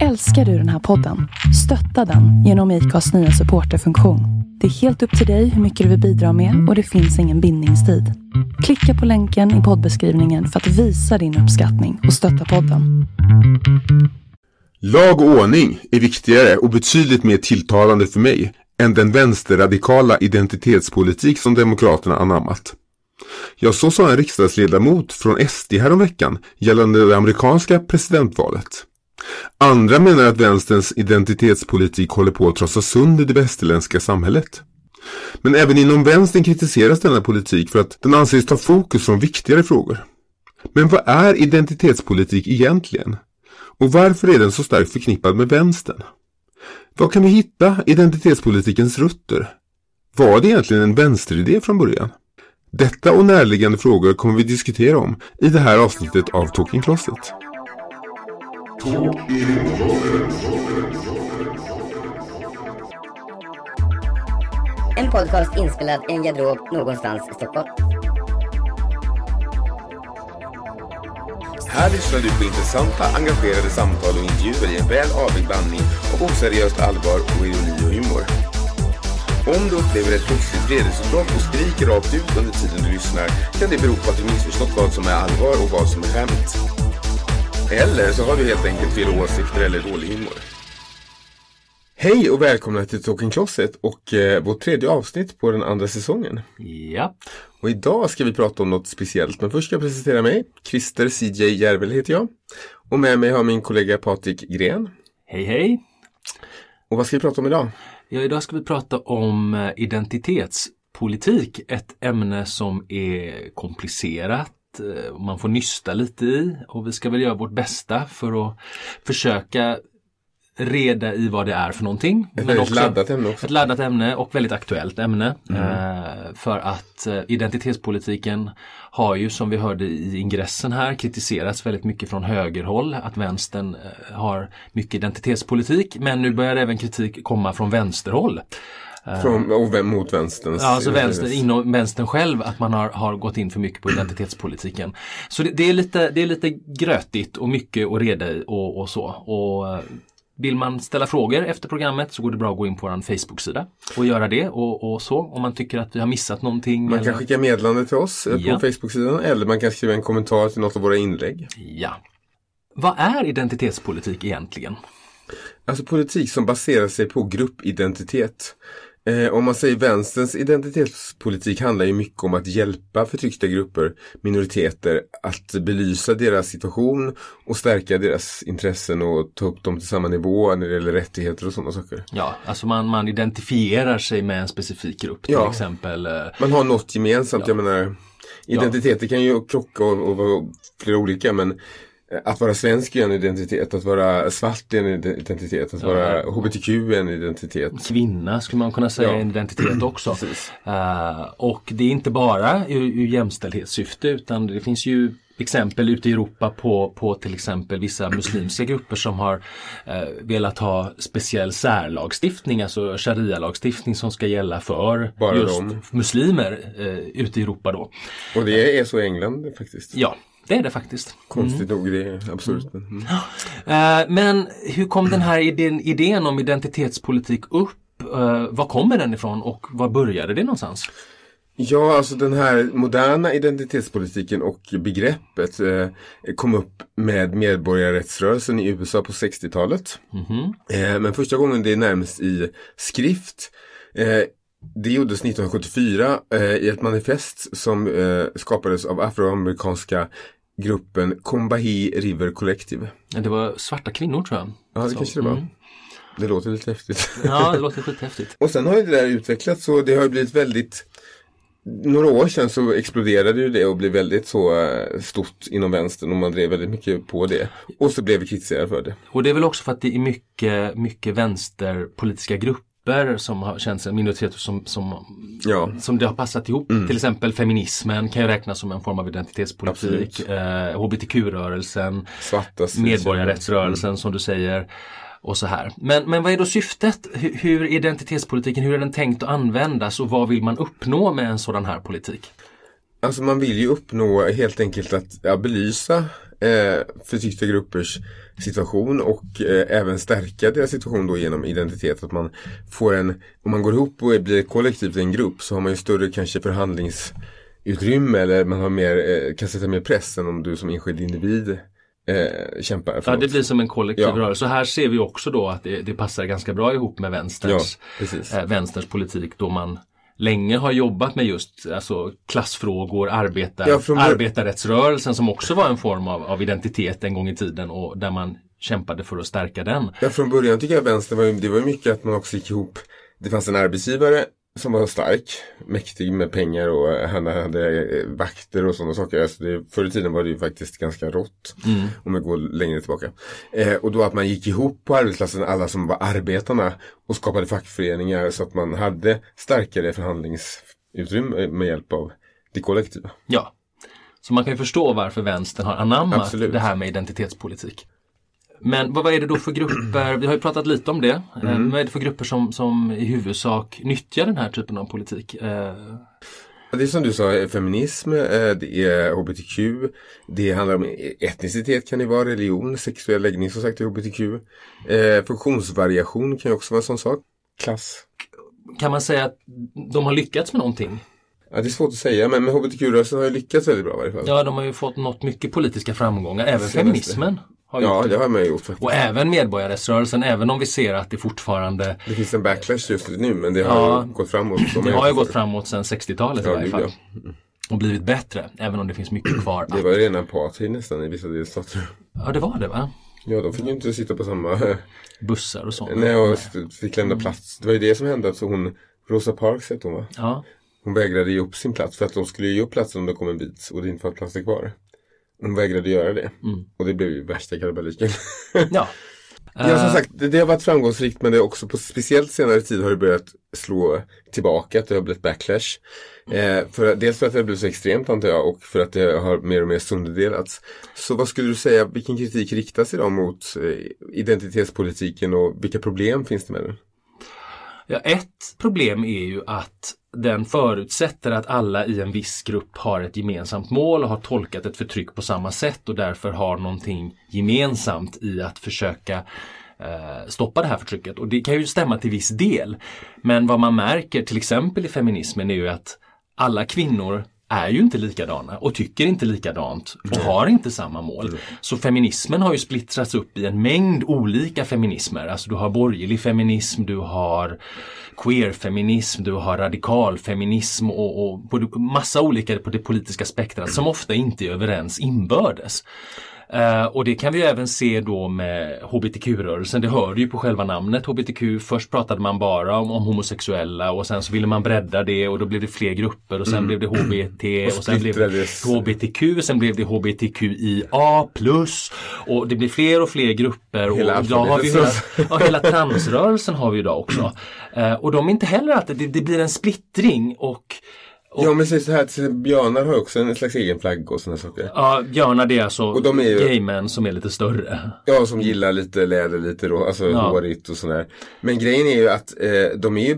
Älskar du den här podden? Stötta den genom IKAs nya supporterfunktion. Det är helt upp till dig hur mycket du vill bidra med och det finns ingen bindningstid. Klicka på länken i poddbeskrivningen för att visa din uppskattning och stötta podden. Lag och ordning är viktigare och betydligt mer tilltalande för mig än den vänsterradikala identitetspolitik som Demokraterna anammat. Jag så sa en riksdagsledamot från SD häromveckan gällande det amerikanska presidentvalet. Andra menar att vänsterns identitetspolitik håller på att trasa sönder det västerländska samhället. Men även inom vänstern kritiseras denna politik för att den anses ta fokus från viktigare frågor. Men vad är identitetspolitik egentligen? Och varför är den så starkt förknippad med vänstern? Var kan vi hitta identitetspolitikens rötter? Var det egentligen en vänsteridé från början? Detta och närliggande frågor kommer vi diskutera om i det här avsnittet av Talking Closet. En podcast inspelad i en garderob någonstans i Stockholm. Här lyssnar du på intressanta, engagerade samtal och intervjuer i en väl avvägd blandning av oseriöst allvar och ironi och humor. Om du upplever ett plötsligt vredesutbrott och skriker rakt ut under tiden du lyssnar kan det bero på att du missförstått vad som är allvar och vad som är skämt. Eller så har du helt enkelt fel åsikter eller dålig humor. Hej och välkomna till Talking Closet och eh, vårt tredje avsnitt på den andra säsongen. Ja, Och idag ska vi prata om något speciellt, men först ska jag presentera mig. Christer CJ Järvel heter jag. Och med mig har min kollega Patrik Gren. hej hej. Och vad ska vi prata om idag? Ja, idag ska vi prata om eh, identitetspolitik. Ett ämne som är komplicerat. Eh, Man får nysta lite i och vi ska väl göra vårt bästa för att försöka reda i vad det är för någonting. Ett väldigt laddat ämne också. Ett laddat ämne och väldigt aktuellt ämne. Eh, för att eh, identitetspolitiken har ju som vi hörde i ingressen här kritiserats väldigt mycket från högerhåll. Att vänstern har mycket identitetspolitik. Men nu börjar även kritik komma från vänsterhåll. Från, och vem, mot vänsterns. Ja, alltså vänster, inom vänstern själv att man har, har gått in för mycket på identitetspolitiken. Så det, det, är, lite, det är lite grötigt och mycket att reda i och, och så. Och, eh, vill man ställa frågor efter programmet så går det bra att gå in på vår Facebook-sida och göra det och, och så. Om man tycker att vi har missat någonting. Man eller... kan skicka meddelande till oss eh, Ja. på Facebook-sidan eller man kan skriva en kommentar till något av våra inlägg. Ja. Vad är identitetspolitik egentligen? Alltså politik som baserar sig på gruppidentitet. Eh, om man säger vänsterns identitetspolitik handlar ju mycket om att hjälpa förtryckta grupper, minoriteter, att belysa deras situation och stärka deras intressen och ta upp dem till samma nivå när det gäller rättigheter och sådana saker. Ja, alltså man, man identifierar sig med en specifik grupp till Ja. exempel. eh, Man har något gemensamt, Ja. jag menar Identiteter kan ju krocka och, och vara flera olika men att vara svensk är en identitet, att vara svart är en identitet, att Ja. vara HBTQ är en identitet. kvinna skulle man kunna säga Ja. är en identitet också. Eh, och det är inte bara ur, ur jämställdhetssyfte utan det finns ju exempel ute i Europa på, på till exempel vissa muslimska grupper som har eh, velat ha speciell särlagstiftning, alltså sharia-lagstiftning som ska gälla för Bara just dem. muslimer eh, ute i Europa då. Och det är så i England faktiskt. Ja, det är det faktiskt. Konstigt nog, det är absurt. Mm. Eh, men hur kom den här idén, idén om identitetspolitik upp? Uh, var kommer den ifrån och var började det någonstans? Ja, alltså den här moderna identitetspolitiken och begreppet eh, kom upp med medborgarrättsrörelsen i USA på 60-talet. Mhm. Eh, men första gången det närmast i skrift. Eh, det gjordes 1974 eh, i ett manifest som eh, skapades av afroamerikanska gruppen Combahee River Collective. Det var svarta kvinnor tror jag. Ja, det Så, kanske det var. mm. Det låter lite häftigt. Ja, det låter skithäftigt. Och sen har ju det där utvecklats och det har ju blivit väldigt några år sedan så exploderade ju det och blev väldigt så eh, stort inom vänstern och man drev väldigt mycket på det. Och så blev vi kritiserade för det. Och det är väl också för att det är mycket, mycket vänsterpolitiska grupper som har känts en minoritet som, som, Ja. som det har passat ihop. Till exempel feminismen kan ju räknas som en form av identitetspolitik. Eh, HBTQ-rörelsen, medborgarrättsrörelsen som du säger. Och så här. Men, men vad är då syftet? Hur, hur identitetspolitiken, hur är den tänkt att användas och vad vill man uppnå med en sådan här politik? Alltså man vill ju uppnå helt enkelt att ja, belysa eh, förtryckta gruppers situation och eh, även stärka deras situation då genom identitet. Att man får en, om man går ihop och blir kollektivt en grupp så har man ju större kanske förhandlingsutrymme eller man har mer, eh, kan sätta mer press än om du som enskild individ eh, kämpar för Ja, det blir som en kollektiv Ja. rörelse. Så här ser vi också då att det, det passar ganska bra ihop med vänsterns, Ja, eh, vänsterns politik då man länge har jobbat med just alltså, klassfrågor, arbetar, Ja, från arbetarrättsrörelsen som också var en form av, av identitet en gång i tiden och där man kämpade för att stärka den. Ja, från början tycker jag vänster var det var mycket att man också gick ihop. Det fanns en arbetsgivare som var stark, mäktig med pengar och eh, han hade eh, vakter och sådana saker. Alltså det, förr i tiden var det ju faktiskt ganska rått. Om vi går längre tillbaka. Eh, och då att man gick ihop på arbetsplatsen, alla som var arbetarna och skapade fackföreningar så att man hade starkare förhandlingsutrymme med hjälp av det kollektiva. Ja. Så man kan ju förstå varför vänstern har anammat Absolut. det här med identitetspolitik. Men vad vad är det då för grupper, vi har ju pratat lite om det, Mm. Eh, vad är det för grupper som, som i huvudsak nyttjar den här typen av politik? Eh, Det är som du sa, eh, feminism, det är hbtq, det handlar om etnicitet kan det vara, religion, sexuell läggning som sagt är hbtq. Funktionsvariation kan ju också vara en sån sak. Klass. Kan man säga att de har lyckats med någonting? Ja, det är svårt att säga men med hbtq-rörelsen har ju lyckats väldigt bra i varje fall. Ja, de har ju fått nått mycket politiska framgångar, även Senaste. feminismen. Har gjort Ja, det. det har man gjort faktiskt. Och även medborgarrättsrörelsen, även om vi ser att det fortfarande Det finns en backlash just nu men det har Ja. gått framåt. som det har ju gått framåt sedan 60-talet i Ja, varje gud, fall. ja. Och blivit bättre, även om det finns mycket kvar. Det var ju rena apartheid nästan i vissa delstater. Ja, det var det va? Ja, de fick ju inte sitta på samma... Bussar och sånt. Nej, och fick lämna plats. Det var ju det som hände att hon... Rosa Parks hette hon va? Ja. Hon vägrade ge upp sin plats för att de skulle ge upp platsen om det kom en bit och det inte fanns platser kvar. Hon vägrade göra det. Och det blev ju värsta kalabaliken. ja. ja som sagt, det, det har varit framgångsrikt men det är också på speciellt senare tid har det börjat slå tillbaka. Att det har blivit backlash. Eh, för, dels för att det har blivit så extremt antar jag och för att det har mer och mer sönderdelats. Så vad skulle du säga, vilken kritik riktas idag mot eh, identitetspolitiken och vilka problem finns det med den? Ja, ett problem är ju att den förutsätter att alla i en viss grupp har ett gemensamt mål och har tolkat ett förtryck på samma sätt och därför har någonting gemensamt i att försöka eh, stoppa det här förtrycket. Och det kan ju stämma till viss del. Men vad man märker till exempel i feminismen är ju att alla kvinnor är ju inte likadana och tycker inte likadant och har inte samma mål. Så feminismen har ju splittrats upp i en mängd olika feminismer. Alltså du har borgerlig feminism, du har queerfeminism, du har radikalfeminism och, och på massa olika på det politiska spektrat som ofta inte är överens inbördes. Eh, och det kan vi även se då med hbtq-rörelsen. Det hör ju på själva namnet hbtq. Först pratade man bara om, om homosexuella och sen så ville man bredda det och då blev det fler grupper och sen blev det HBT och, sen blev det. HBTQ, sen blev det HBTQIA och det blir fler och fler grupper. Och Hela idag har vi hela, ja, hela transrörelsen har vi idag också. Eh, och de är inte heller att det, det blir en splittring och Ja men säg så här, björnar har också en slags egen flagga och sådana saker. Ja, björnar det är alltså Och de är ju- gaymän som är lite större. Ja, som gillar lite läder, lite rå, alltså Ja. hårigt och sådär. Men grejen är ju att eh, de är ju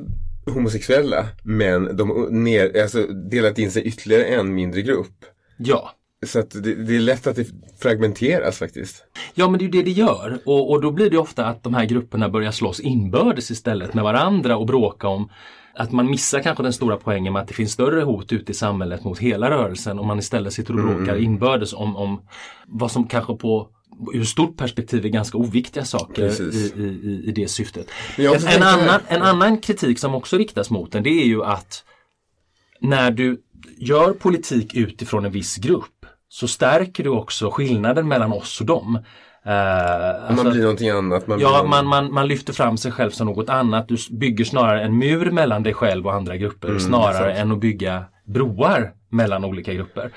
homosexuella, men de ner, alltså, delat in sig ytterligare en mindre grupp. Ja. Så att det, det är lätt att det fragmenteras faktiskt. Ja men det är ju det det gör och, och då blir det ofta att de här grupperna börjar slåss inbördes istället med varandra och bråka om att man missar kanske den stora poängen med att det finns större hot ute i samhället mot hela rörelsen om man istället sitter och bråkar inbördes om, om vad som kanske på ur stort perspektiv är ganska oviktiga saker i, i, i, det syftet. En, en, annan, en annan kritik som också riktas mot den det är ju att när du gör politik utifrån en viss grupp så stärker du också skillnaden mellan oss och dem. Eh, alltså- man blir någonting annat. Man Ja, någon- man, man, man lyfter fram sig själv som något annat. Du bygger snarare en mur mellan dig själv och andra grupper Mm, snarare sant. än att bygga broar mellan olika grupper.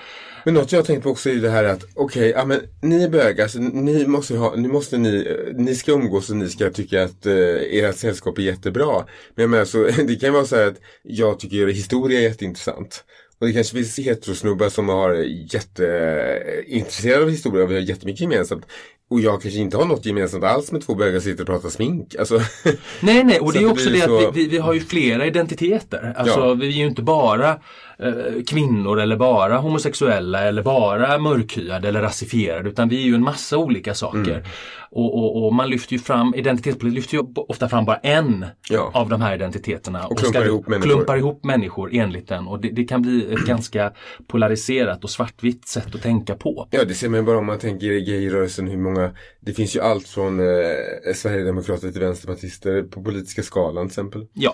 Men något jag har tänkt på också är det här att okej, ja men ni är bögar så ni måste ha, nu måste ni, eh, ni ska umgås och ni ska tycka att eh, ert sällskap är jättebra. Men jag menar så, det kan vara så här att jag tycker historia är jätteintressant. Och det kanske finns heterosnubbar som har jätteintresserade av historia och vi har jättemycket gemensamt. Och jag kanske inte har något gemensamt alls med två bögar som sitter och pratar smink. Alltså, Nej, nej, och det är också det så- att vi, vi, vi har ju flera identiteter. Alltså Ja. vi är ju inte bara eh, kvinnor eller bara homosexuella eller bara mörkhyade eller rasifierade utan vi är ju en massa olika saker. Mm. Och, och, och man lyfter ju fram, identitetspolitik lyfter ju ofta fram bara en Ja. av de här identiteterna. Och klumpar ska- ihop människor. klumpar ihop människor enligt den och det, det kan bli ett ganska polariserat och svartvitt sätt att tänka på. Ja, det ser man bara om man tänker i gayrörelsen hur många Det finns ju allt från eh, Sverigedemokrater till vänsterpartister på politiska skalan till exempel. Ja,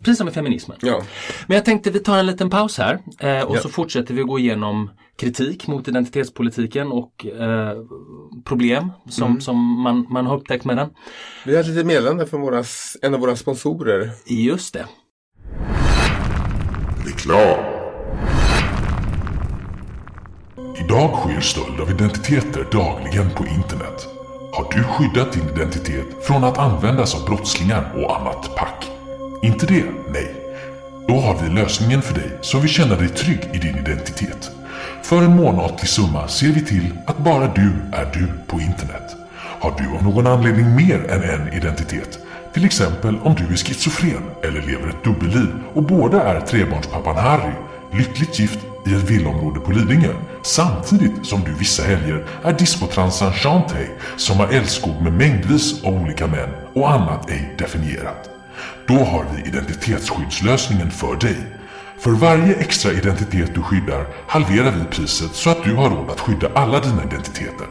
precis som med feminismen. Ja, Men jag tänkte vi tar en liten paus här eh, och Ja. så fortsätter vi gå igenom kritik mot identitetspolitiken och eh, problem som, Mm. som man, man har upptäckt med den. vi har ett litet meddelande från våra, en av våra sponsorer. Just det. Reklam. Idag sker stöld av identiteter dagligen på internet. Har du skyddat din identitet från att användas av brottslingar och annat pack? Inte det? Nej. Då har vi lösningen för dig som vill känna dig trygg i din identitet. För en månatlig summa ser vi till att bara du är du på internet. Har du av någon anledning mer än en identitet? Till exempel om du är schizofren eller lever ett dubbelliv och båda är trebarnspappan Harry, lyckligt gift i ett villaområde på Lidingö, samtidigt som du vissa helger är diskotransan Shantay som har älskog med mängdvis av olika män och annat ej definierat. Då har vi identitetsskyddslösningen för dig. För varje extra identitet du skyddar halverar vi priset så att du har råd att skydda alla dina identiteter.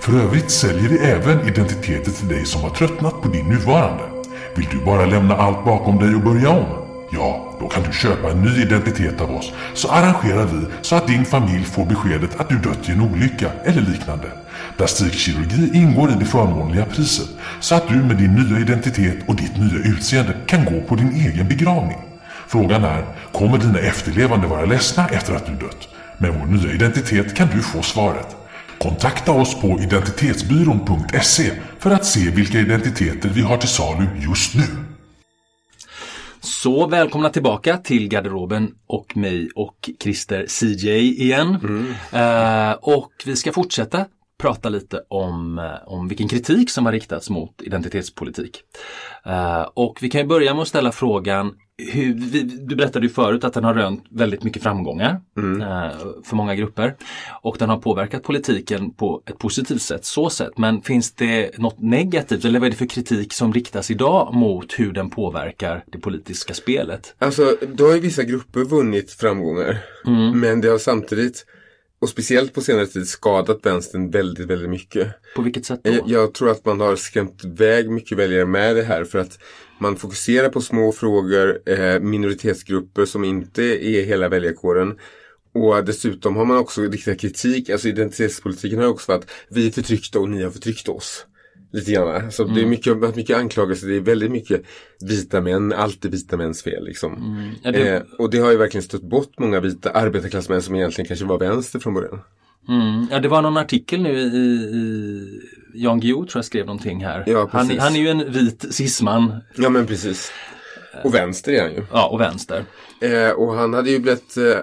För övrigt säljer vi även identiteter till dig som har tröttnat på din nuvarande. Vill du bara lämna allt bakom dig och börja om? Ja, då kan du köpa en ny identitet av oss så arrangerar vi så att din familj får beskedet att du dött i en olycka eller liknande. Plastikkirurgi ingår i det förmånliga priset så att du med din nya identitet och ditt nya utseende kan gå på din egen begravning. Frågan är, kommer dina efterlevande vara ledsna efter att du dött? Med vår nya identitet kan du få svaret. Kontakta oss på identitetsbyrån.se för att se vilka identiteter vi har till salu just nu. Så välkomna tillbaka till garderoben och mig och Christer CJ igen. Eh, och vi ska fortsätta prata lite om, eh, om vilken kritik som har riktats mot identitetspolitik. Eh, och vi kan ju börja med att ställa frågan hur, vi, du berättade ju förut att den har rönt väldigt mycket framgångar eh, för många grupper. Och den har påverkat politiken på ett positivt sätt, så sett. Men finns det något negativt eller vad är det för kritik som riktas idag mot hur den påverkar det politiska spelet? Alltså, då har ju vissa grupper vunnit framgångar. Men det har samtidigt, och speciellt på senare tid, skadat vänstern väldigt, väldigt mycket. På vilket sätt då? Jag, jag tror att man har skrämt iväg mycket väljare med det här för att man fokuserar på små frågor, eh, minoritetsgrupper som inte är hela väljarkåren. Och dessutom har man också riktat kritik, alltså identitetspolitiken har också varit vi är förtryckta och ni har förtryckt oss. Lite grann. Så det är mycket, mycket anklagelser, det är väldigt mycket vita män, alltid vita mäns fel liksom. Ja, det- eh, och det har ju verkligen stött bort många vita arbetarklassmän som egentligen kanske var vänster från början. Mm. Ja, det var någon artikel nu i, i Jan Guillou tror jag skrev någonting här. Ja, han, han är ju en vit cisman Ja men precis. Och vänster är han ju. ja, och vänster. Eh, och han hade ju blivit eh,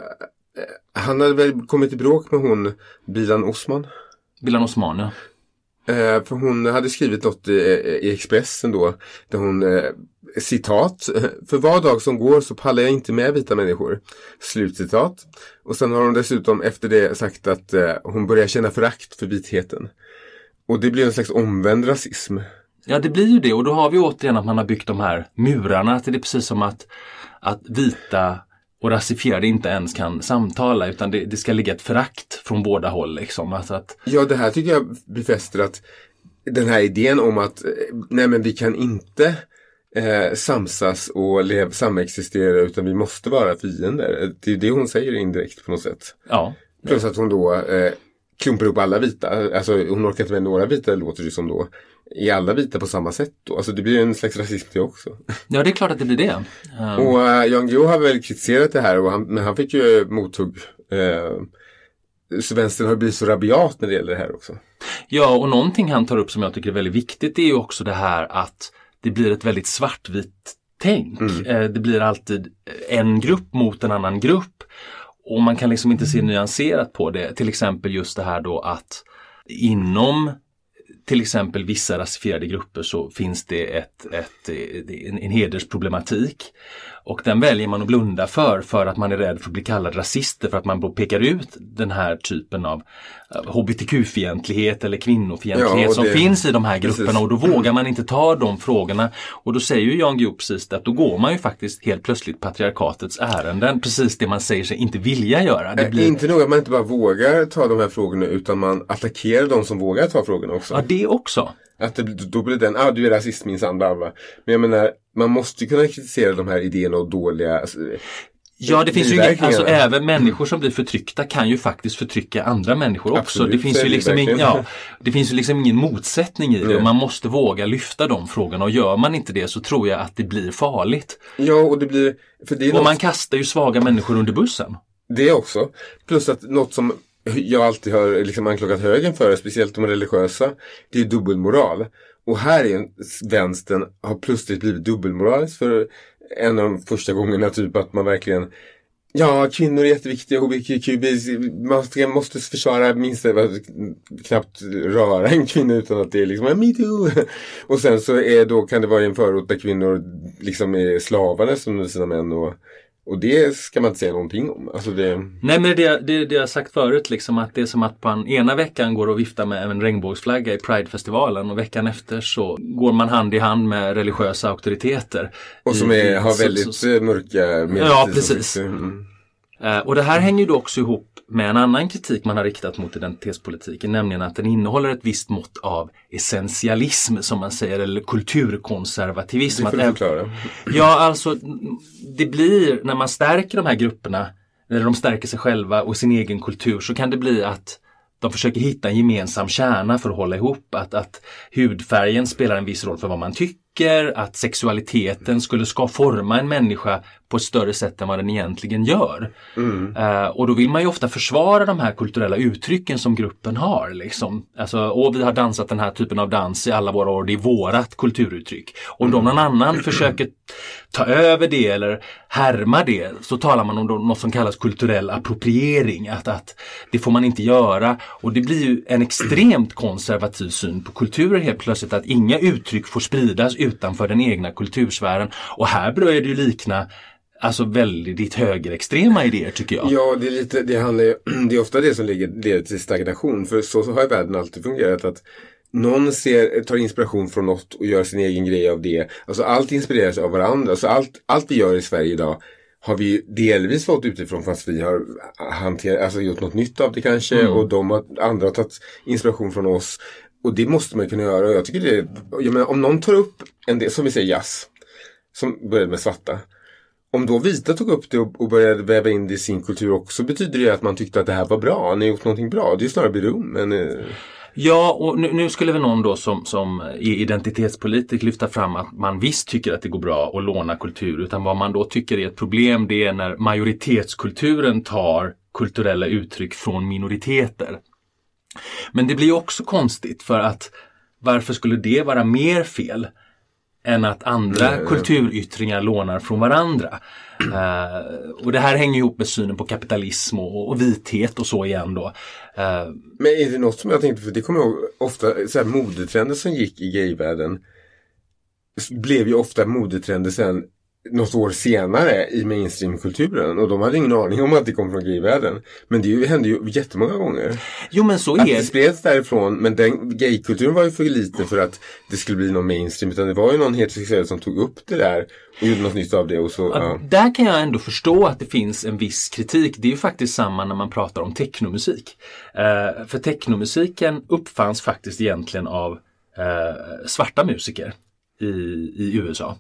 Han hade väl kommit i bråk med hon Bilan Osman. Bilan Osman, ja. Eh, för hon hade skrivit något i, i Expressen då. Där hon eh, citat. För var dag som går så pallar jag inte med vita människor. Slutcitat. Och sen har hon dessutom efter det sagt att eh, hon börjar känna förakt för vitheten. Och det blir en slags omvänd rasism. Ja, det blir ju det och då har vi återigen att man har byggt de här murarna. Att det är precis som att, att vita och rasifierade inte ens kan samtala utan det, det ska ligga ett förakt från båda håll. Liksom. Alltså att, Ja, det här tycker jag befäster att den här idén om att eh, nej men vi kan inte eh, samsas och lev, samexistera utan vi måste vara fiender. Det är det hon säger indirekt på något sätt. ja, Plus att hon då eh, klumpar upp alla vita. Alltså hon orkar inte med några vita låter det som då. Är alla vita på samma sätt då? Alltså det blir en slags rasism det också. ja, det är klart att det blir det. Um, Och uh, Jan Guillou har väl kritiserat det här och han, men han fick ju mothugg. Eh, så vänstern har blivit så rabiat när det gäller det här också. Ja, och någonting han tar upp som jag tycker är väldigt viktigt är ju också det här att det blir ett väldigt svartvitt tänk. Eh, Det blir alltid en grupp mot en annan grupp. Och man kan liksom inte se nyanserat på det. Till exempel just det här då att inom till exempel vissa rasifierade grupper så finns det ett, ett, en, en hedersproblematik. Och den väljer man att blunda för för att man är rädd för att bli kallad rasister för att man pekar ut den här typen av hbtq-fientlighet eller kvinnofientlighet Ja, som det- finns i de här grupperna precis. och då vågar man inte ta de frågorna. Och då säger ju Jan Guillou precis det att då går man ju faktiskt helt plötsligt patriarkatets ärenden, precis det man säger sig inte vilja göra. Det blir... Inte nog att man inte bara vågar ta de här frågorna utan man attackerar de som vågar ta frågorna också. Ja, det också. Att det, då blir den, ah du är rasist minsann, bla bla. Men jag menar, man måste ju kunna kritisera de här idéerna och dåliga alltså, Ja, det finns ju inget, alltså även människor som blir förtryckta kan ju faktiskt förtrycka andra människor också. Absolut, det finns ju liksom, ing, ja, det finns ju liksom ingen motsättning i det Nej. och man måste våga lyfta de frågorna och gör man inte det så tror jag att det blir farligt. Ja, och det blir, för det Och något, man kastar ju svaga människor under bussen. det också. Plus att något som jag alltid har liksom anklagat högern för, speciellt de religiösa, det är dubbelmoral. Och här är vänstern har plötsligt blivit dubbelmoralisk för en av de första gångerna typ att man verkligen Ja, kvinnor är jätteviktiga, hbtq, man måste försvara minst eh, knappt röra en kvinna utan att det är liksom metoo. Och sen så är då kan det vara i en förort där kvinnor liksom är slavar nästan under sina män och, och det ska man inte säga någonting om. Alltså det, Nej men det, det, det jag sagt förut liksom att det är som att man ena veckan går och viftar med en regnbågsflagga i Pridefestivalen och veckan efter så går man hand i hand med religiösa auktoriteter. och som är, har så- väldigt så- eh, mörka Ja, precis. Mm. Eh, Och det här hänger ju då också ihop med en annan kritik man har riktat mot identitetspolitiken, nämligen att den innehåller ett visst mått av essentialism som man säger, eller kulturkonservativism. Det får du förklara. Ja, alltså det blir när man stärker de här grupperna, eller de stärker sig själva och sin egen kultur, så kan det bli att de försöker hitta en gemensam kärna för att hålla ihop. Att, att hudfärgen spelar en viss roll för vad man tycker, att sexualiteten skulle ska forma en människa på ett större sätt än vad den egentligen gör. Eh, och då vill man ju ofta försvara de här kulturella uttrycken som gruppen har. Liksom. Alltså, och vi har dansat den här typen av dans i alla våra år, det är vårat kulturuttryck. Om då någon annan försöker ta över det eller härma det så talar man om något som kallas kulturell appropriering. Att, att det får man inte göra och det blir ju en extremt konservativ syn på kulturer helt plötsligt att inga uttryck får spridas utanför den egna kultursfären. Och här börjar det ju likna Alltså väldigt högerextrema idéer tycker jag. Ja, det är, lite, det, handlar det är ofta det som ligger, leder till stagnation. För så, har världen alltid fungerat. att Någon ser, tar inspiration från något och gör sin egen grej av det. Alltså allt inspireras av varandra. Så allt, allt vi gör i Sverige idag har vi delvis fått utifrån fast vi har hanterat, alltså gjort något nytt av det kanske. Och de har, andra har tagit inspiration från oss. Och det måste man kunna göra. Jag tycker det är, jag menar, om någon tar upp en del, som vi säger jazz. Som började med svarta. Om då vita tog upp det och, och började väva in det i sin kultur också betyder det att man tyckte att det här var bra. Ni har gjort någonting bra. Det är ju snarare beröm. Men, eh, Ja, och nu, nu skulle väl någon då som, som är identitetspolitik lyfta fram att man visst tycker att det går bra att låna kultur, utan vad man då tycker är ett problem det är när majoritetskulturen tar kulturella uttryck från minoriteter. Men det blir också konstigt för att varför skulle det vara mer fel än att andra ja. kulturyttringar lånar från varandra? Eh, och det här hänger ihop med synen på kapitalism och, och vithet och så igen då. Eh, men är det något som jag tänkte, för det kommer jag ihåg ofta, så här modetrender som gick i gayvärlden blev ju ofta modetrender sen något år senare i mainstreamkulturen och de hade ingen aning om att det kom från gayvärlden. Men det hände ju jättemånga gånger. jo men så Att är det det. spreds därifrån men den gaykulturen var ju för liten för att det skulle bli någon mainstream utan det var ju någon heterosexuell som tog upp det där och gjorde något nytt av det och så, Ja, ja. Där kan jag ändå förstå att det finns en viss kritik. Det är ju faktiskt samma när man pratar om technomusik. Eh, för technomusiken uppfanns faktiskt egentligen av eh, svarta musiker i, i USA.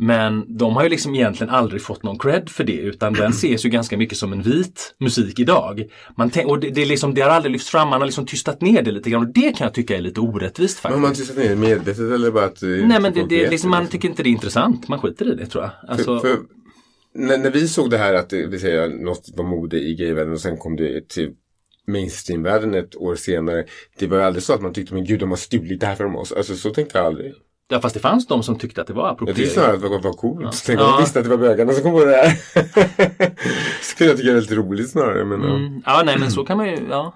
Men de har ju liksom egentligen aldrig fått någon cred för det utan den ses ju ganska mycket som en vit musik idag. Man och det, det, är liksom, det har aldrig lyfts fram, man har liksom tystat ner det lite grann och det kan jag tycka är lite orättvist Men faktiskt. har man tystat ner det medvetet eller bara att eh, Nej men det, det, liksom, man tycker inte det är intressant, man skiter i det tror jag. Alltså, För, för, när, när vi såg det här att det vill säga, något var mode i gayvärlden och sen kom det till mainstreamvärlden ett år senare. Det var ju aldrig så att man tyckte men gud de har stulit det här från oss. Alltså så tänkte jag aldrig. Ja fast det fanns de som tyckte att det var Jag tyckte appropriering. snarare att det var, var coolt. Ja. Tänk om Ja. de visste att det var bögarna som kom på det här. Skulle jag tycka är väldigt roligt snarare. Men, ja. Mm. Ja nej men så kan man ju, ja.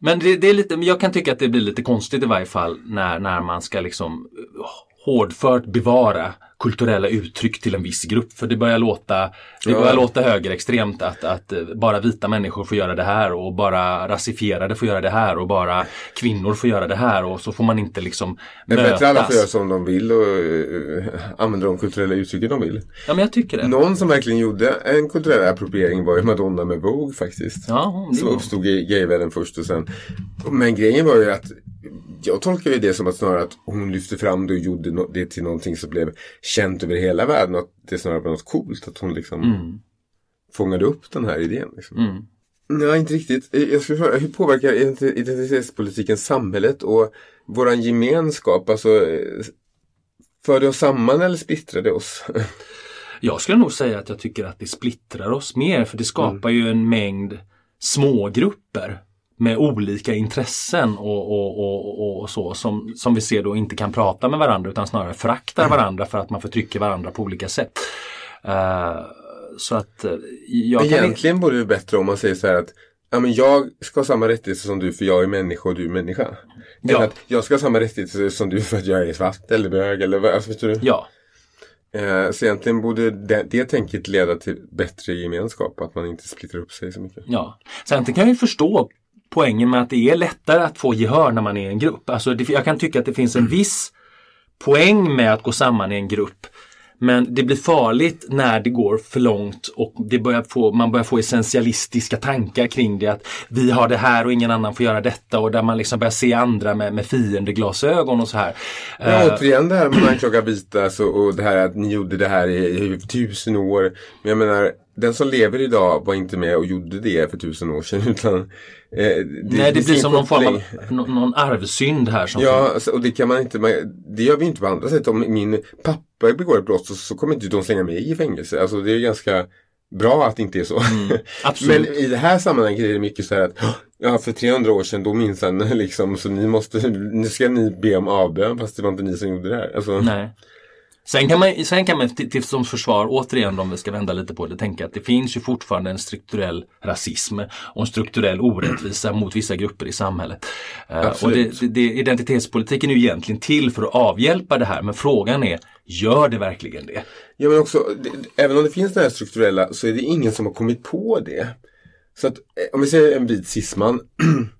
Men det, det är lite, jag kan tycka att det blir lite konstigt i varje fall när, när man ska liksom hårdfört bevara kulturella uttryck till en viss grupp. För det börjar låta, det Ja. börjar låta högerextremt att, att eh, bara vita människor får göra det här och bara rasifierade får göra det här och bara kvinnor får göra det här och så får man inte liksom Det är bättre alla får göra som de vill och uh, använda de kulturella uttrycken de vill. Ja men jag tycker det. Någon som verkligen gjorde en kulturell appropriering var ju Madonna med Vogue faktiskt. Ja, Som uppstod i gayvärlden först och sen. Men grejen var ju att jag tolkar ju det som att snarare att hon lyfte fram det och gjorde det till någonting som blev känt över hela världen. Och att det snarare var något coolt. Att hon liksom Mm. fångade upp den här idén. Liksom. Mm. Nej, inte riktigt. Eh, Jag skulle fråga, hur påverkar ident- identitetspolitiken samhället och våran gemenskap? Alltså, eh, för det oss samman eller splittrar det oss? Jag skulle nog säga att jag tycker att det splittrar oss mer för det skapar ju en mängd smågrupper med olika intressen och, och, och, och så som, som vi ser då inte kan prata med varandra utan snarare föraktar varandra för att man förtrycker varandra på olika sätt. Eh, så att eh, jag kan... Egentligen vore det bättre om man säger så här att ja, men jag ska ha samma rättigheter som du för jag är människa och du är människa. Ja. Att jag ska ha samma rättigheter som du för att jag är svart eller bög eller vad, alltså, du? Ja, Eh, så egentligen borde det, det tänket leda till bättre gemenskap, att man inte splittrar upp sig så mycket. Ja. Sen kan jag ju förstå poängen med att det är lättare att få gehör när man är i en grupp. Alltså det, jag kan tycka att det finns en viss poäng med att gå samman i en grupp. Men det blir farligt när det går för långt och det börjar få, man börjar få essentialistiska tankar kring det. Att vi har det här och ingen annan får göra detta och där man liksom börjar se andra med, med fiendeglasögon och så här. Ja, Eh, återigen det här med att anklaga vita och det här att ni gjorde det här i, i tusen år. Men jag menar, den som lever idag var inte med och gjorde det för tusen år sedan. Utan, eh, det, nej, det finns blir som någon form av någon, arvsynd här. Som Ja, alltså, och det kan man inte, det gör vi inte på andra sätt. Om min pappa begår ett brott så, så kommer inte de slänga mig i fängelse. Alltså det är ganska bra att det inte är så. Mm, absolut. Men i det här sammanhanget är det mycket så här att Ja, för 300 år sedan då minsann liksom, så ni måste, nu ska ni be om avbön fast det var inte ni som gjorde det här. Alltså, Nej. Sen kan man, sen kan man till, till som försvar, återigen om vi ska vända lite på det, tänka att det finns ju fortfarande en strukturell rasism och en strukturell orättvisa mot vissa grupper i samhället. Eh, och Absolut. det, det, det, identitetspolitiken är ju egentligen till för att avhjälpa det här, men frågan är, gör det verkligen det? Ja men också, det, även om det finns det här strukturella så är det ingen som har kommit på det. Så att eh, om vi säger en vit cisman.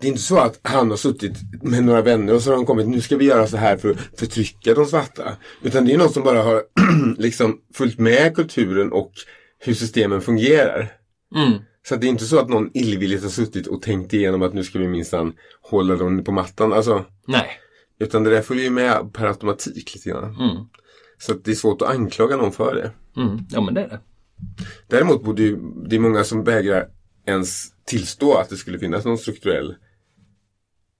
det är inte så att han har suttit med några vänner och så har de kommit, nu ska vi göra så här för att förtrycka de svarta. Utan det är någon som bara har liksom följt med kulturen och hur systemen fungerar. Mm. Så det är inte så att någon illvilligt har suttit och tänkt igenom att nu ska vi minsann hålla dem på mattan. Alltså, Nej. utan det där följer ju med per automatik lite grann. Mm. Så att det är svårt att anklaga någon för det. Mm. Ja men det är det. Däremot borde ju, det är många som vägrar ens tillstå att det skulle finnas någon strukturell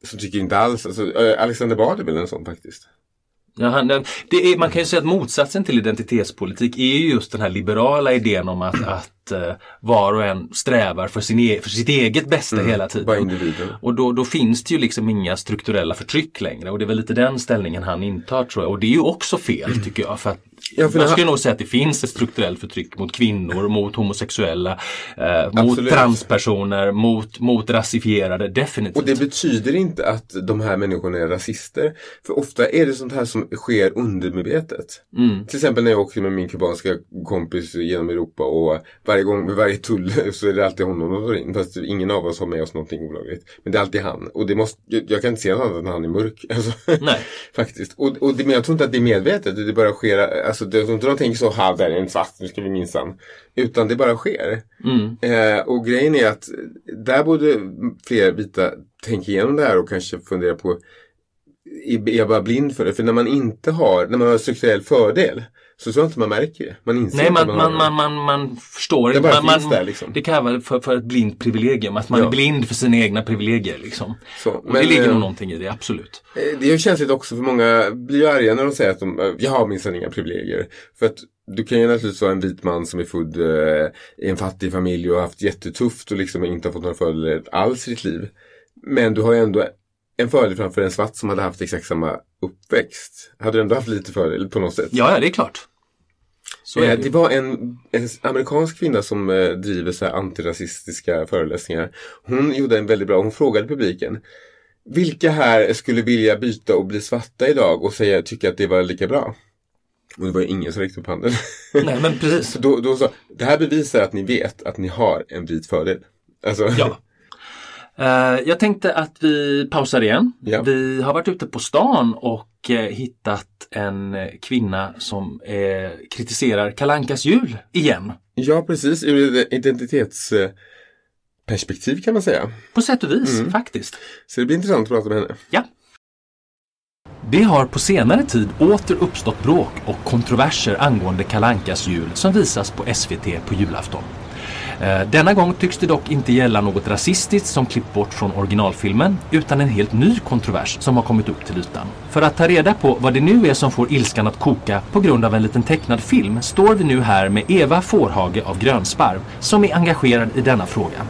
som tycker inte alls, alltså, eh, Alexander Bard är väl en sån faktiskt. Ja, han, det är, man kan ju säga att motsatsen till identitetspolitik är ju just den här liberala idén om att, att eh, var och en strävar för, sin e för sitt eget bästa hela tiden. Och då, då finns det ju liksom inga strukturella förtryck längre och det är väl lite den ställningen han intar tror jag. Och det är ju också fel tycker jag. För att Ja, det- skulle nog säga att det finns ett strukturellt förtryck mot kvinnor, mot homosexuella, eh, mot transpersoner, mot, mot rasifierade, definitivt. Och det betyder inte att de här människorna är rasister. För ofta är det sånt här som sker undermedvetet. Mm. Till exempel när jag åker med min kubanska kompis genom Europa och varje gång vid varje tull så är det alltid honom de tar in. Fast ingen av oss har med oss någonting olagligt. Men det är alltid han. Och det måste, jag, kan inte se något annat än han är mörk. Alltså, Nej. Faktiskt. Och, och det, men jag tror inte att det är medvetet. Det bara sker. Alltså, det, jag tror inte de tänker så, ha där är en svart, nu ska vi minsann. Utan det bara sker. Mm. Eh, och grejen är att där borde fler vita tänka igenom det här och kanske fundera på är jag bara blind för det? För när man inte har, när man har strukturell fördel så tror jag inte man märker det. Man inser Nej, man, man, har man, man, man förstår Det bara Man, finns man, där, liksom. Det kallas för, för ett blint privilegium, att man Ja. är blind för sina egna privilegier. Liksom. Så, Och men, det ligger eh, nog någonting i det, absolut. Eh, Det är känsligt också för många blir ju arga när de säger att de, eh, jag har minsann inga privilegier. För att du kan ju naturligtvis vara en vit man som är född eh, i en fattig familj och har haft jättetufft och liksom inte har fått några fördelar alls i ditt liv. Men du har ju ändå en fördel framför en svart som hade haft exakt samma uppväxt. Hade du ändå haft lite fördel på något sätt. Ja, ja, det är klart. Eh, det det var en, en amerikansk kvinna som eh, driver så här antirasistiska föreläsningar. Hon gjorde en väldigt bra, hon frågade publiken. Vilka här skulle vilja byta och bli svarta idag och säga, tycka att det var lika bra? Och det var ju ingen som räckte upp handen. Nej men precis. Då, då sa, det här bevisar att ni vet att ni har en vit fördel. Alltså, Ja. Eh, jag tänkte att vi pausar igen. Ja. Vi har varit ute på stan och eh, hittat en eh, kvinna som kritiserar Kalankas jul igen. ja, precis. Ur identitetsperspektiv kan man säga. På sätt och vis Mm. faktiskt. Så det blir intressant att prata med henne. Ja. Det har på senare tid åter uppstått bråk och kontroverser angående Kalankas jul som visas på SVT på julafton. Eh, denna gång tycks det dock inte gälla något rasistiskt som klippt bort från originalfilmen utan en helt ny kontrovers som har kommit upp till ytan. För att ta reda på vad det nu är som får ilskan att koka på grund av en liten tecknad film står vi nu här med Eva Fårhage av Grönsparv som är engagerad i denna fråga.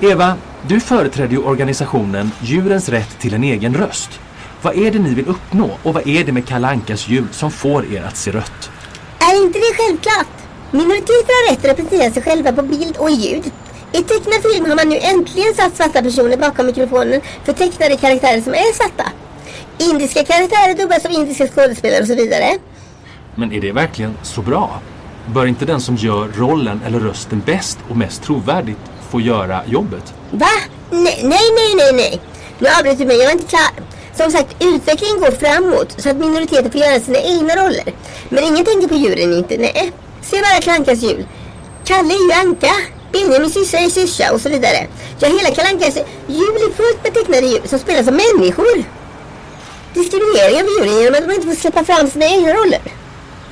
Eva, du företräder ju organisationen Djurens rätt till en egen röst. Vad är det ni vill uppnå och vad är det med Kalle Ankas jul som får er att se rött? Är inte det självklart? Minoriteter har rätt att representera sig själva på bild och i ljud. I tecknad film har man nu äntligen satt svarta personer bakom mikrofonen för tecknade karaktärer som är svarta. Indiska karaktärer dubbas av indiska skådespelare och så vidare. Men är det verkligen så bra? Bör inte den som gör rollen eller rösten bäst och mest trovärdigt få göra jobbet? Va? Nej, nej, nej, nej, nej. Nu avbryter du mig, jag var inte klar. Som sagt, utvecklingen går framåt så att minoriteter får göra sina egna roller. Men ingen tänker på djuren inte, nej. Se bara Klankas jul. Kalle är ju anka. Benjamin syssa är syrsa och så vidare. Ja, hela Kalle Ankas jul är fullt med tecknade djur som spelas av människor. Diskriminering av djuren genom att de inte får släppa fram sina egna roller.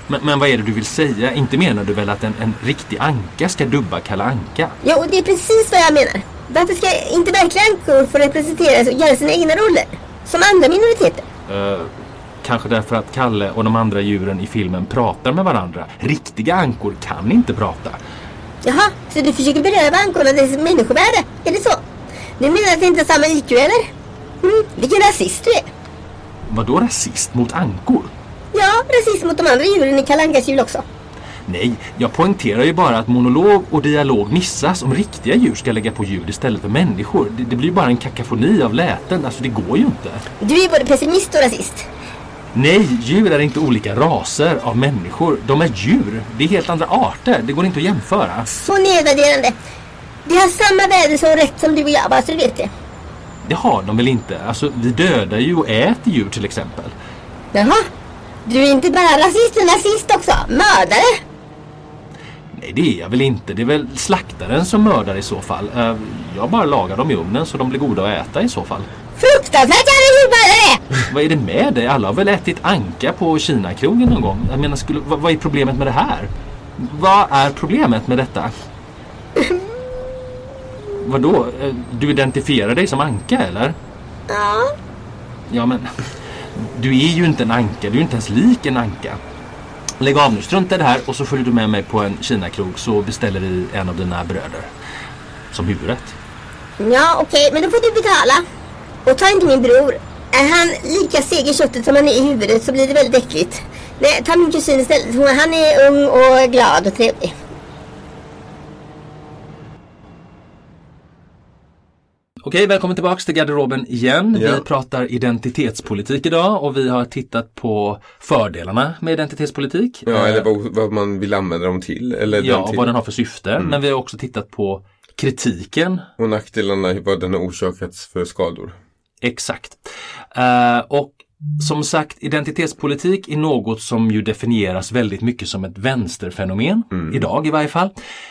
Men, men vad är det du vill säga? Inte menar du väl att en, en riktig anka ska dubba Kalle Anka? Och det är precis vad jag menar. Varför ska inte verkliga ankor få representeras och göra sina egna roller? Som andra minoriteter. Eh, kanske därför att Kalle och de andra djuren i filmen pratar med varandra. Riktiga ankor kan inte prata. Jaha, så du försöker beröva ankorna dess människovärde? Är det så? Du menar att det inte har samma IQ eller? Mm, vilken rasist du är. Vadå rasist mot ankor? Ja, rasism mot de andra djuren i Kalle Ankas jul också. Nej, jag poängterar ju bara att monolog och dialog missas om riktiga djur ska lägga på ljud istället för människor. Det, det blir ju bara en kakafoni av läten, alltså det går ju inte. Du är både pessimist och rasist. Nej, djur är inte olika raser av människor. De är djur. Det är helt andra arter. Det går inte att jämföra. Så nedvärderande. De har samma värde som rätt som du och jag, bara så du vet det. Det har de väl inte? Alltså, vi dödar ju och äter djur till exempel. Jaha. Du är inte bara rasist, utan nazist också. Mördare. Nej, det är jag väl inte. Det är väl slaktaren som mördar i så fall. Eh, Jag bara lagar dem i ugnen så de blir goda att äta i så fall. Fruktansvärt jävla djurmördare! Vad är det med dig? Alla har väl ätit anka på Kina-krogen någon gång? Jag menar, skulle, vad, vad är problemet med det här? Vad är problemet med detta? Vadå? Du identifierar dig som anka eller? Ja. Ja men, du är ju inte en anka. Du är inte ens lik en anka. Lägg av nu, strunta i det här och så följer du med mig på en Kina-krog så beställer vi en av dina bröder. Som huvudrätt. Ja, okej, men då får du betala. Och ta inte min bror. Är han lika seg i köttet som han är i huvudet så blir det väldigt äckligt. Nej, ta min kusin istället. Hon- Han är ung och glad och trevlig. Okej, välkommen tillbaks till garderoben igen. Ja. Vi pratar identitetspolitik idag och vi har tittat på fördelarna med identitetspolitik. Ja, Eh, eller vad, vad man vill använda dem till. Eller ja, den till. vad den har för syfte. Men vi har också tittat på kritiken. Och nackdelarna, vad den har orsakats för skador. Exakt. Eh, och som sagt, identitetspolitik är något som ju definieras väldigt mycket som ett vänsterfenomen, idag i varje fall.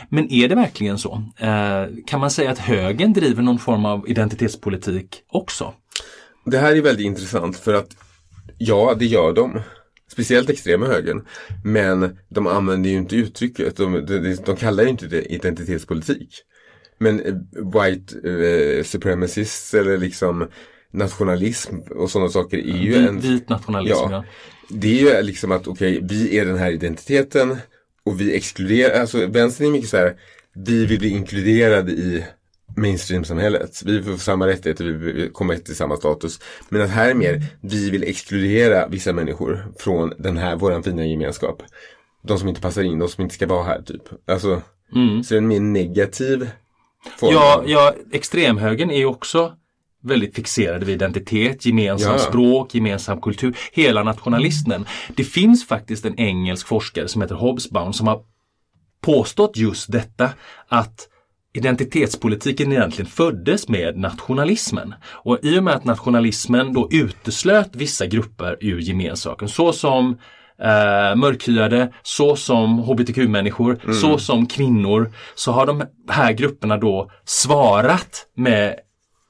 Men är det verkligen så? Eh, kan man säga att högern driver någon form av identitetspolitik också? Det här är väldigt intressant för att ja, det gör de. Speciellt extrema högern. Men de använder ju inte uttrycket. De, de, de kallar ju inte det identitetspolitik. Men eh, white eh, supremacists eller liksom nationalism och sådana saker är ju Vit, en... vit nationalism, ja. Ja. Det är ju liksom att okej, vi är den här identiteten och vi exkluderar, alltså vänstern är mycket så här, vi vill bli inkluderade i mainstream-samhället. Vi vill få samma rättigheter, vi komma till samma status. Men att här är mer, vi vill exkludera vissa människor från den här, våran fina gemenskap. De som inte passar in, de som inte ska vara här typ. Alltså, så det är en mer negativ form Ja, ja, extremhögern är ju också väldigt fixerade vid identitet, gemensam Ja. språk, gemensam kultur, hela nationalismen. Det finns faktiskt en engelsk forskare som heter Hobsbawm som har påstått just detta att identitetspolitiken egentligen föddes med nationalismen. Och i och med att nationalismen då uteslöt vissa grupper ur gemensaken, så som eh, mörkhyade, så som hbtq-människor, så som kvinnor, så har de här grupperna då svarat med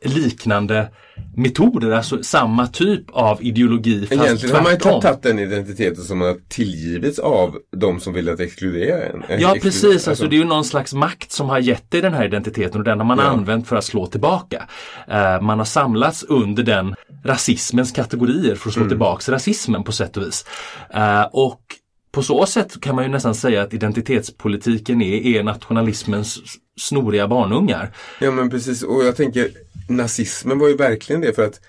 liknande metoder, alltså samma typ av ideologi fast Egentligen har man tvärtom. tagit den identiteten som har tillgivits av de som vill att exkludera en. Eh, Ja exkludera- precis, alltså det är ju någon slags makt som har gett dig den här identiteten och den har man Ja. använt för att slå tillbaka. Eh, man har samlats under den rasismens kategorier för att slå Mm. tillbaks rasismen på sätt och vis. Eh, och på så sätt kan man ju nästan säga att identitetspolitiken är, är nationalismens snoriga barnungar. Ja men precis och jag tänker nazismen var ju verkligen det för att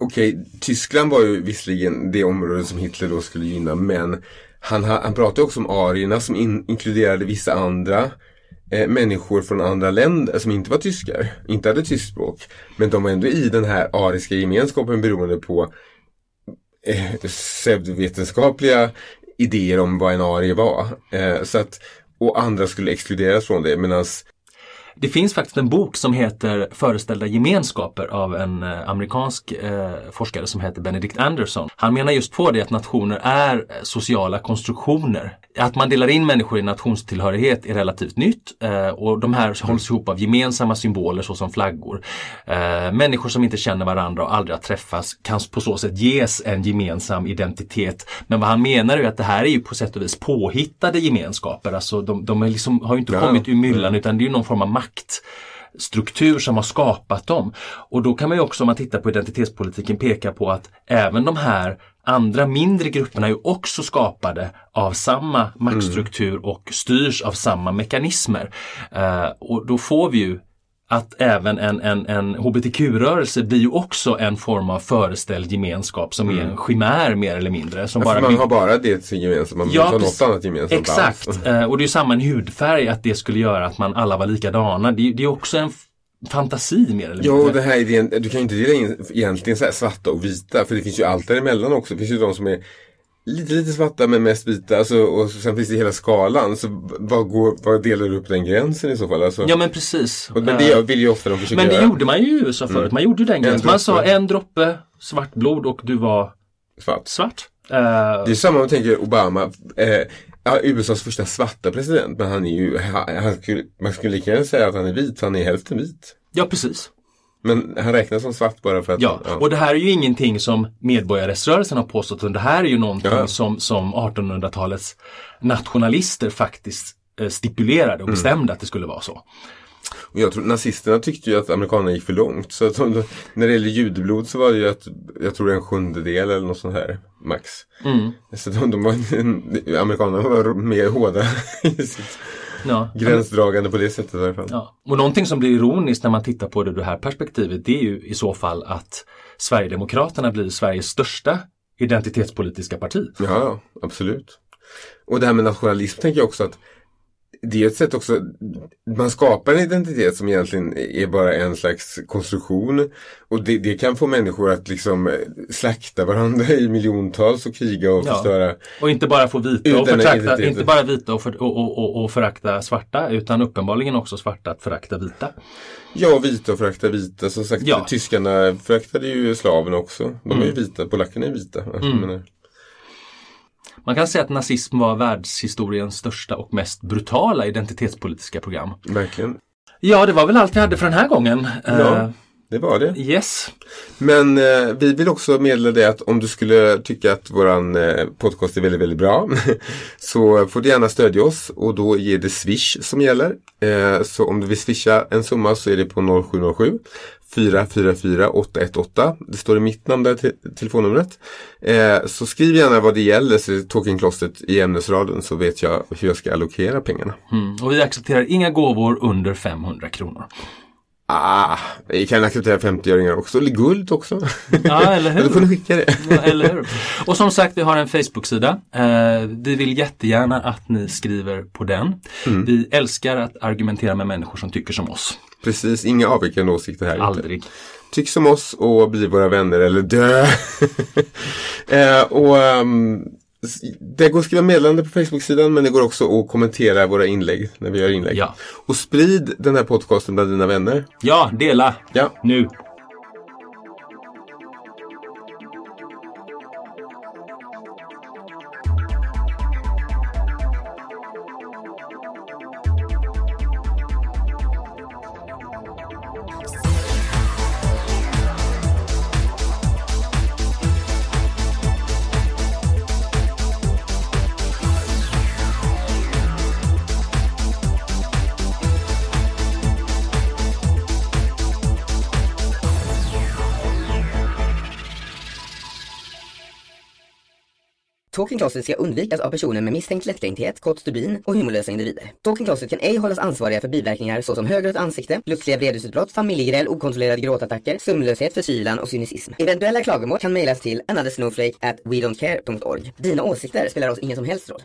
Okej, Tyskland var ju visserligen det område som Hitler då skulle gynna men han, han pratade också om arierna som in, inkluderade vissa andra eh, människor från andra länder som inte var tyskar, inte hade tyskt språk. Men de var ändå i den här ariska gemenskapen beroende på eh, pseudovetenskapliga idéer om vad en arie var. Eh, så att, och andra skulle exkluderas från det medans Det finns faktiskt en bok som heter Föreställda gemenskaper av en eh, amerikansk eh, forskare som heter Benedict Anderson. Han menar just på det att nationer är eh, sociala konstruktioner. Att man delar in människor i nationstillhörighet är relativt nytt eh, och de här hålls ihop av gemensamma symboler såsom flaggor. Eh, människor som inte känner varandra och aldrig har träffats kan på så sätt ges en gemensam identitet. Men vad han menar är att det här är ju på sätt och vis påhittade gemenskaper. Alltså de, de liksom, har inte Ja. kommit ur myllan utan det är någon form av maktstruktur som har skapat dem. Och då kan man ju också om man tittar på identitetspolitiken peka på att även de här andra mindre grupperna är ju också skapade av samma maktstruktur och styrs av samma mekanismer. Eh, och då får vi ju att även en, en, en hbtq-rörelse blir ju också en form av föreställd gemenskap som är en chimär mer eller mindre. Som Ja, bara man har bara det gemensamt, man vill inte ha något annat gemensamt Exakt, alls. Eh, och det är ju samma en hudfärg att det skulle göra att man alla var likadana. Det, är- det är också en fantasi mer eller Jo, mindre. det här idén, du kan ju inte dela in egentligen så svarta och vita för det finns ju allt däremellan också. Det finns ju de som är lite, lite svarta men mest vita alltså, och sen finns det hela skalan. Så vad, går, vad delar du upp den gränsen i så fall? Alltså, Ja men precis. och, men Eh, det vill ju ofta de försöka men det göra. gjorde man ju i USA förut. Man gjorde ju den gränsen. Man sa en droppe svart blod och du var Svart. svart. Eh, Det är samma om man tänker Obama. Eh, ja, USAs första svarta president. Men han är ju, han, han skulle, man skulle lika gärna säga att han är vit. Han är hälften vit. ja precis. Men han räknas som svart bara för att Ja, och det här är ju ingenting som medborgarrättsrörelsen har påstått utan det här är ju någonting Ja. som, som 1800-talets nationalister faktiskt eh, stipulerade och bestämde att det skulle vara så. Och jag tror nazisterna tyckte ju att amerikanerna gick för långt. Så att de, när det gäller judeblod så var det ju att, jag tror det är en sjundedel eller något sånt här, max. Mm. Så de, de var, amerikanerna var mer hårda i sitt Ja. gränsdragande på det sättet i alla fall. Ja. Och någonting som blir ironiskt när man tittar på det ur det här perspektivet det är ju i så fall att Sverigedemokraterna blir Sveriges största identitetspolitiska parti. Ja, ja, absolut. Och det här med nationalism tänker jag också att det är ett sätt också, man skapar en identitet som egentligen är bara en slags konstruktion. Och det, det kan få människor att liksom eh, slakta varandra i miljontals och kriga och Ja. förstöra. Och inte bara få vita och identitet. inte bara vita och, för, och, och, och, förakta svarta utan uppenbarligen också svarta att förakta vita. Ja, vita och förakta vita. Som sagt, Ja. tyskarna föraktade ju slaven också. De är ju Mm. vita, polackerna är vita. Menar, Man kan säga att nazism var världshistoriens största och mest brutala identitetspolitiska program. verkligen. Ja, det var väl allt vi hade för den här gången. Ja. Det var det. yes. Men eh, vi vill också meddela det att om du skulle tycka att våran eh, podcast är väldigt, väldigt bra så får du gärna stödja oss och då är det Swish som gäller. Eh, så om du vill swisha en summa så är det på 0707 444 818. Det står i mitt namn där, te- telefonnumret. Eh, så skriv gärna vad det gäller, så det är Talking Closet i ämnesraden så vet jag hur jag ska allokera pengarna. Mm. Och vi accepterar inga gåvor under 500 kronor. Ah, vi kan acceptera 50-öringar också, eller guld också. Ja, eller hur? ni skicka det. Ja, eller hur? Och som sagt, vi har en Facebook-sida. Eh, vi vill jättegärna att ni skriver på den. Mm. Vi älskar att argumentera med människor som tycker som oss. Precis, inga avvikande åsikter här. inte. Aldrig. tyck som oss och bli våra vänner eller dö. eh, och um, det går att skriva meddelande på Facebook-sidan men det går också att kommentera våra inlägg när vi gör inlägg. Ja. Och sprid den här podcasten bland dina vänner. Ja, dela Ja. nu. Talking ska undvikas av personer med misstänkt lättkränkthet, kort stubin och humorlösa individer. Talking Closet kan ej hållas ansvariga för biverkningar såsom högrött ansikte, plötsliga vredesutbrott, familjegräl, okontrollerade gråtattacker, sömnlöshet, förkylan och cynism. Eventuella klagomål kan mejlas till anothersnowflake at wedon'tcare.org. Dina åsikter spelar oss ingen som helst roll.